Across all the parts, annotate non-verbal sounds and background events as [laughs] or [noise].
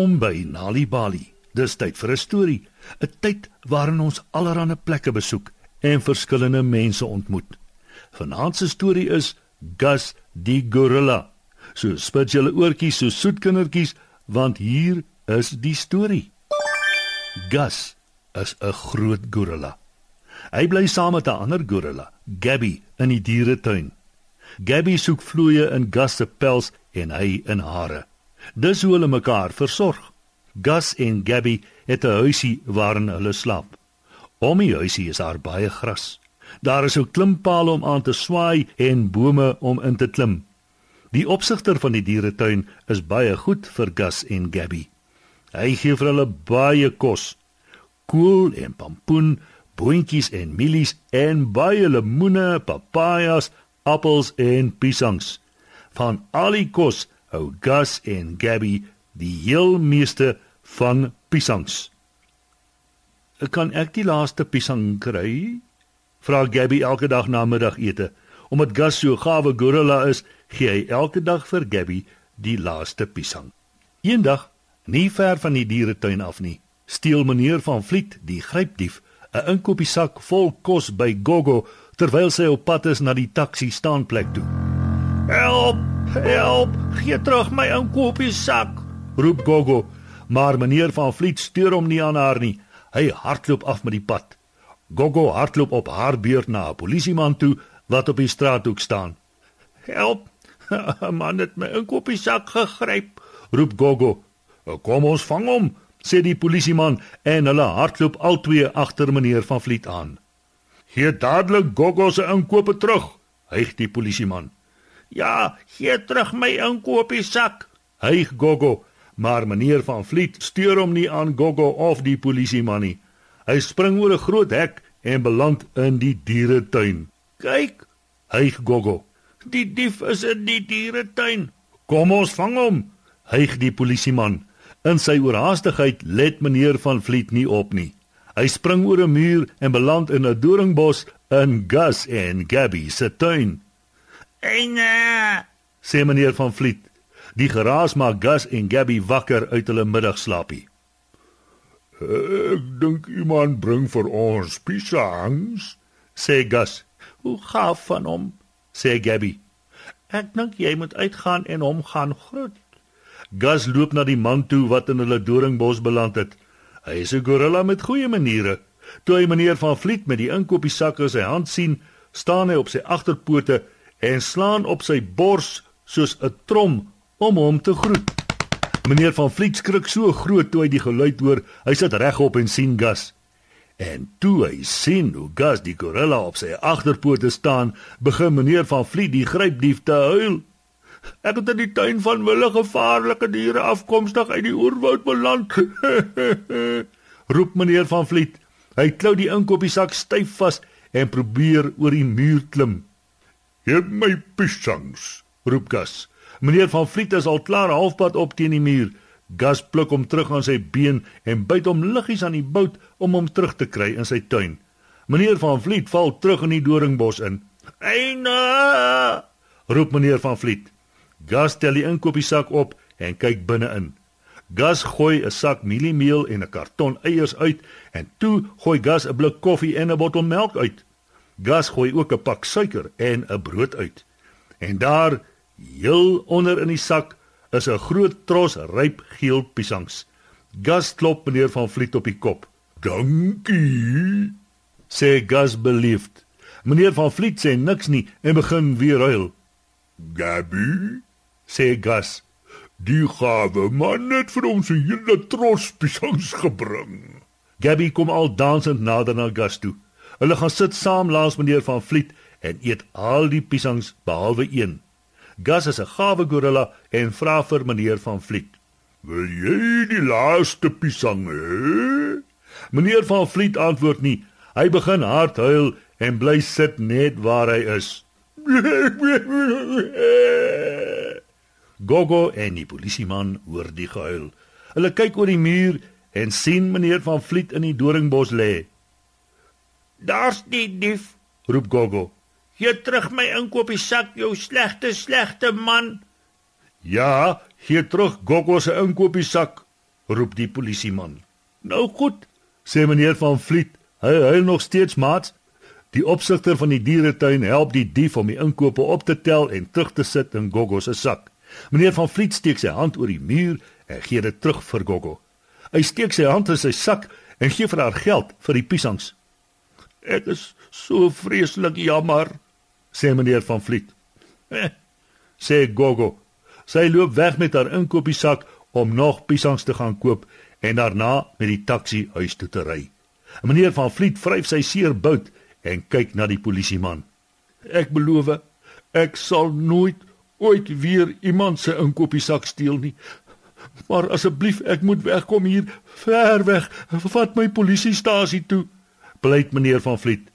Welkom by Nali Bali. Dis tyd vir 'n storie, 'n tyd waarin ons allerlei plekke besoek en verskillende mense ontmoet. Vanaand se storie is Gus die gorilla. So spit julle oortjies so soet kindertjies want hier is die storie. Gus is 'n groot gorilla. Hy bly saam met 'n ander gorilla, Gabby, in die dieretuin. Gabby soek vloeie in Gus se pels en hy in hare. Dis hoe hulle mekaar versorg. Gus en Gabby het 'n huisie waarin hulle slaap. Om die huisie is daar baie gras. Daar is ook klimpale om aan te swaai en bome om in te klim. Die opsigter van die dieretuin is baie goed vir Gus en Gabby. Hy gee vir hulle baie kos. Kool en pampoen, boontjies en mielies en baie lemoene, papajas, appels en piesangs. Van al die kos hou Gus en Gabby die heel meeste van piesangs. "Kan ek die laaste piesang kry?" vra Gabby elke dag na middagete. Omdat Gus so gawe gorilla is, gee hy elke dag vir Gabby die laaste piesang. Eendag, nie ver van die dieretuin af nie, steel meneer van Vliet, die grypdief, 'n inkopiesak vol kos by Gogo terwyl sy op pad is na die taxi staanplek toe. "Help! Gee terug my inkopiesak!" roep Gogo, maar meneer van Vliet steur hom nie aan haar nie. Hy hardloop af met die pad. Gogo hardloop op haar beurt na 'n polisieman toe wat op die straathoek staan. "Help! 'n [laughs] Man het my inkopiesak gegryp!" roep Gogo. "Kom ons vang hom!" sê die polisieman en hulle hardloop albei agter meneer van Vliet aan. "Gee dadelik Gogo se inkope terug!" hyg die polisieman. "Ja, gee terug my inkopiesak!" hyg Gogo, maar meneer van Vliet steur hom nie aan Gogo of die polisieman nie. Hy spring oor 'n groot hek en beland in die dieretuin. "Kyk!" hyg Gogo. "Die dief is in die dieretuin. Kom ons vang hom!" hyg die polisieman. In sy oorhaastigheid let meneer van Vliet nie op nie. Hy spring oor 'n muur en beland in 'n doringbos in Gus en Gabby se tuin. "Eina!" sê meneer van Vliet. Die geraas maak Gus en Gabby wakker uit hulle middagslaapie. Ek dink iemand bring vir ons piesangs, sê Gus. Hoe gaaf van hom, sê Gabby. Ek dink jy moet uitgaan en hom gaan groet. Gus loop na die man toe wat in hulle doringbos beland het. Hy is 'n gorilla met goeie maniere. Toe hy meneer van Vliet met die inkopiesak in sy hand sien, staan hy op sy agterpote en slaan op sy bors soos 'n trom om hom te groet. Meneer van Vliet skrik so groot toe hy die geluid hoor. Hy sit regop en sien Gus. En toe hy sien hoe Gus die gorilla op sy agterpote staan, begin meneer van Vliet die grypdief te huil. Ek het in die tuin van wille gevaarlike diere afkomstig uit die oerwoud beland. [laughs] Roep meneer van Vliet. Hy klou die inkopiesak styf vas en probeer oor die muur klim. "Geef my piesangs," roep Gus. Meneer van Vliet is al klaar halfpad op teen die muur. Gus pluk hom terug aan sy been en byt hom liggies aan die bout om hom terug te kry in sy tuin. Meneer van Vliet val terug in die doringbos in. "Eina!" roep meneer van Vliet. Gus tel die inkopiesak op en kyk binne-in. Gus gooi 'n sak mieliemeel en 'n karton eiers uit en toe gooi Gus 'n blik koffie en 'n bottel melk uit. Gus gooi ook 'n pak suiker en 'n brood uit. En daar Heel onder in die sak is 'n groot tros ryp geel piesangs. Gus klop meneer van Vliet op die kop. "Dankie," sê Gus beleefd. Meneer van Vliet sê niks nie en begin weer huil. "Gabby," sê Gus, "die gawe man het vir ons 'n hele tros piesangs gebring." Gabby kom al dansend nader na Gus toe. Hulle gaan sit saam langs meneer van Vliet en eet al die piesangs behalwe een. Gus is 'n gawe gorilla en vra vir meneer van Vliet. "Wil jy die laaste piesang hê?" Meneer van Vliet antwoord nie. Hy begin hard huil en bly sit net waar hy is. [laughs] Gogo en die polisieman hoor die gehuil. Hulle kyk oor die muur en sien meneer van Vliet in die doringbos lê. "Daar's die dief," roep Gogo. Gee terug my inkopiesak, jou slegte slegte man. Ja, "Gee terug Gogo se inkopiesak," roep die polisieman. "Nou goed," sê meneer van Vliet. Hy huil nog steeds, maat. Die opsigter van die dieretuin help die dief om die inkope op te tel en terug te sit in Gogo se sak. Meneer van Vliet steek sy hand oor die muur en gee dit terug vir Gogo. Hy steek sy hand in sy sak en gee vir haar geld vir die piesangs. "Ek is so vreeslik jammer," sê meneer van Vliet. Eh, sê Gogo. Sy loop weg met haar inkopiesak om nog piesangs te gaan koop en daarna met die taxi huis toe te ry. Meneer van Vliet vryf sy seer bout en kyk na die polisieman. Ek beloof, ek sal nooit ooit weer iemand se inkopiesak steel nie. Maar asseblief, ek moet wegkom hier, ver weg. Vat my polisiestasie toe, pleit meneer van Vliet.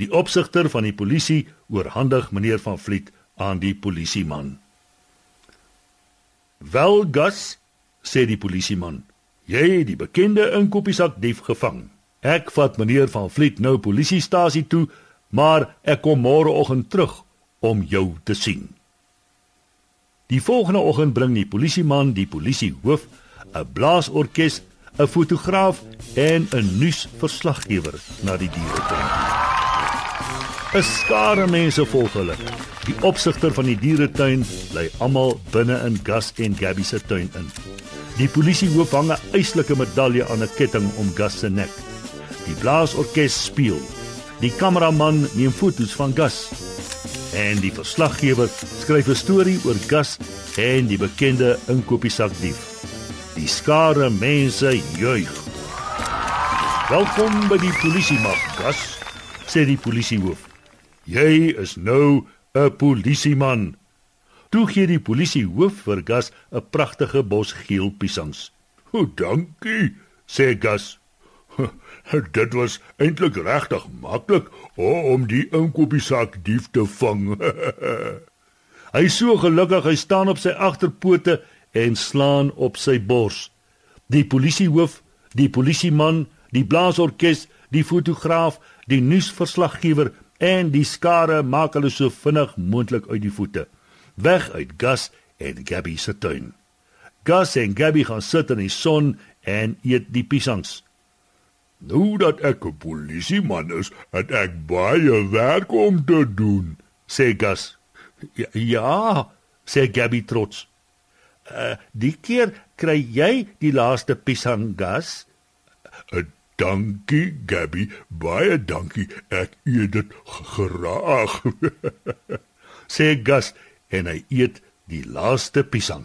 Die opsigter van die polisie oorhandig meneer van Vliet aan die polisieman. "Wel, Gus," sê die polisieman, "jy het die bekende inkopiesak dief gevang. Ek vat meneer van Vliet nou polisiestasie toe, maar ek kom môreoggend terug om jou te sien." Die volgende oggend bring die polisieman die polisiehoof, 'n blaasorkes, 'n fotograaf en 'n nuusverslaggewer na die dieretuin. 'n Skare mense volg hulle. Die opsigter van die dieretuin bly almal binne in Gus en Gabby se tuin in. Die polisiehoof hang 'n eislike medalje aan 'n ketting om Gus se nek. Die blaasorkes speel. Die kameraman neem foto's van Gus en die verslaggewer skryf 'n storie oor Gus en die bekende inkopiesakdief. Die skare mense juig. Welkom by die polisie mag, Gus, sê die polisiehoof. Jy is nou 'n polisieman. Toe gee die polisiehoof vir Gus 'n pragtige bos geel piesangs. "O, dankie," sê Gus. [laughs] Dit was eintlik regtig maklik oh, om die inkopiesak dief te vang. [laughs] hy is so gelukkig hy staan op sy agterpote en slaan op sy bors. Die polisiehoof, die polisieman, die blaasorkes, die fotograaf, die nuusverslaggewer en die skare maak hulle so vinnig moontlik uit die voete. Weg uit Gus en Gabby se tuin. Gus en Gabby gaan sit in die son en eet die piesangs. Nou dat ek 'n polisieman is, het ek baie werk om te doen, sê Gus. Ja, ja sê Gabby trots. Uh, die keer kry jy die laaste piesang, Gus. Uh, dankie, Gabby, baie dankie. Ek eet dit graag. [laughs] sê Gus en hy eet die laaste piesang.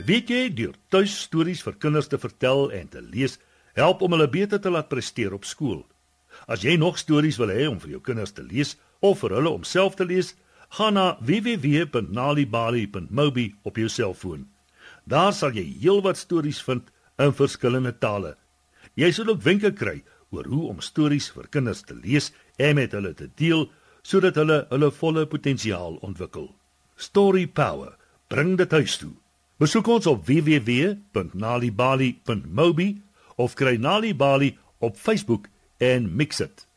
Weet jy, deur tuistories vir kinders te vertel en te lees, help om hulle beter te laat presteer op skool. As jy nog stories wil hê om vir jou kinders te lees of vir hulle om self te lees, gaan na www.nalibali.mobi op jou selfoon. Daar sal jy heelwat stories vind in verskillende tale. Jy sal ook wenke kry oor hoe om stories vir kinders te lees en met hulle te deel sodat hulle hulle volle potensiaal ontwikkel. Story Power. Bring dit huis toe. Besoek ons op www.nalibali.mobi of kry Nali Bali op Facebook en mix it.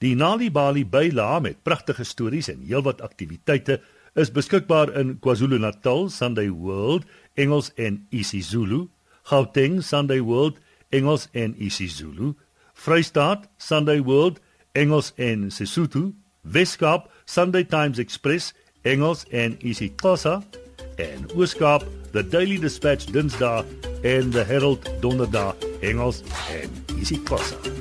Die Nali Bali byla met pragtige stories en heelwat aktiwiteite is beskikbaar in KwaZulu-Natal Sunday World Engels en isiZulu, Gauteng Sunday World Engels en isiZulu, Vrystaat Sunday World Engels en Sesotho, Weskaap Sunday Times Express Engels en isiXhosa en Ooskaap The Daily Dispatch Dinsdae en The Herald Donderdag Engels en isiXhosa.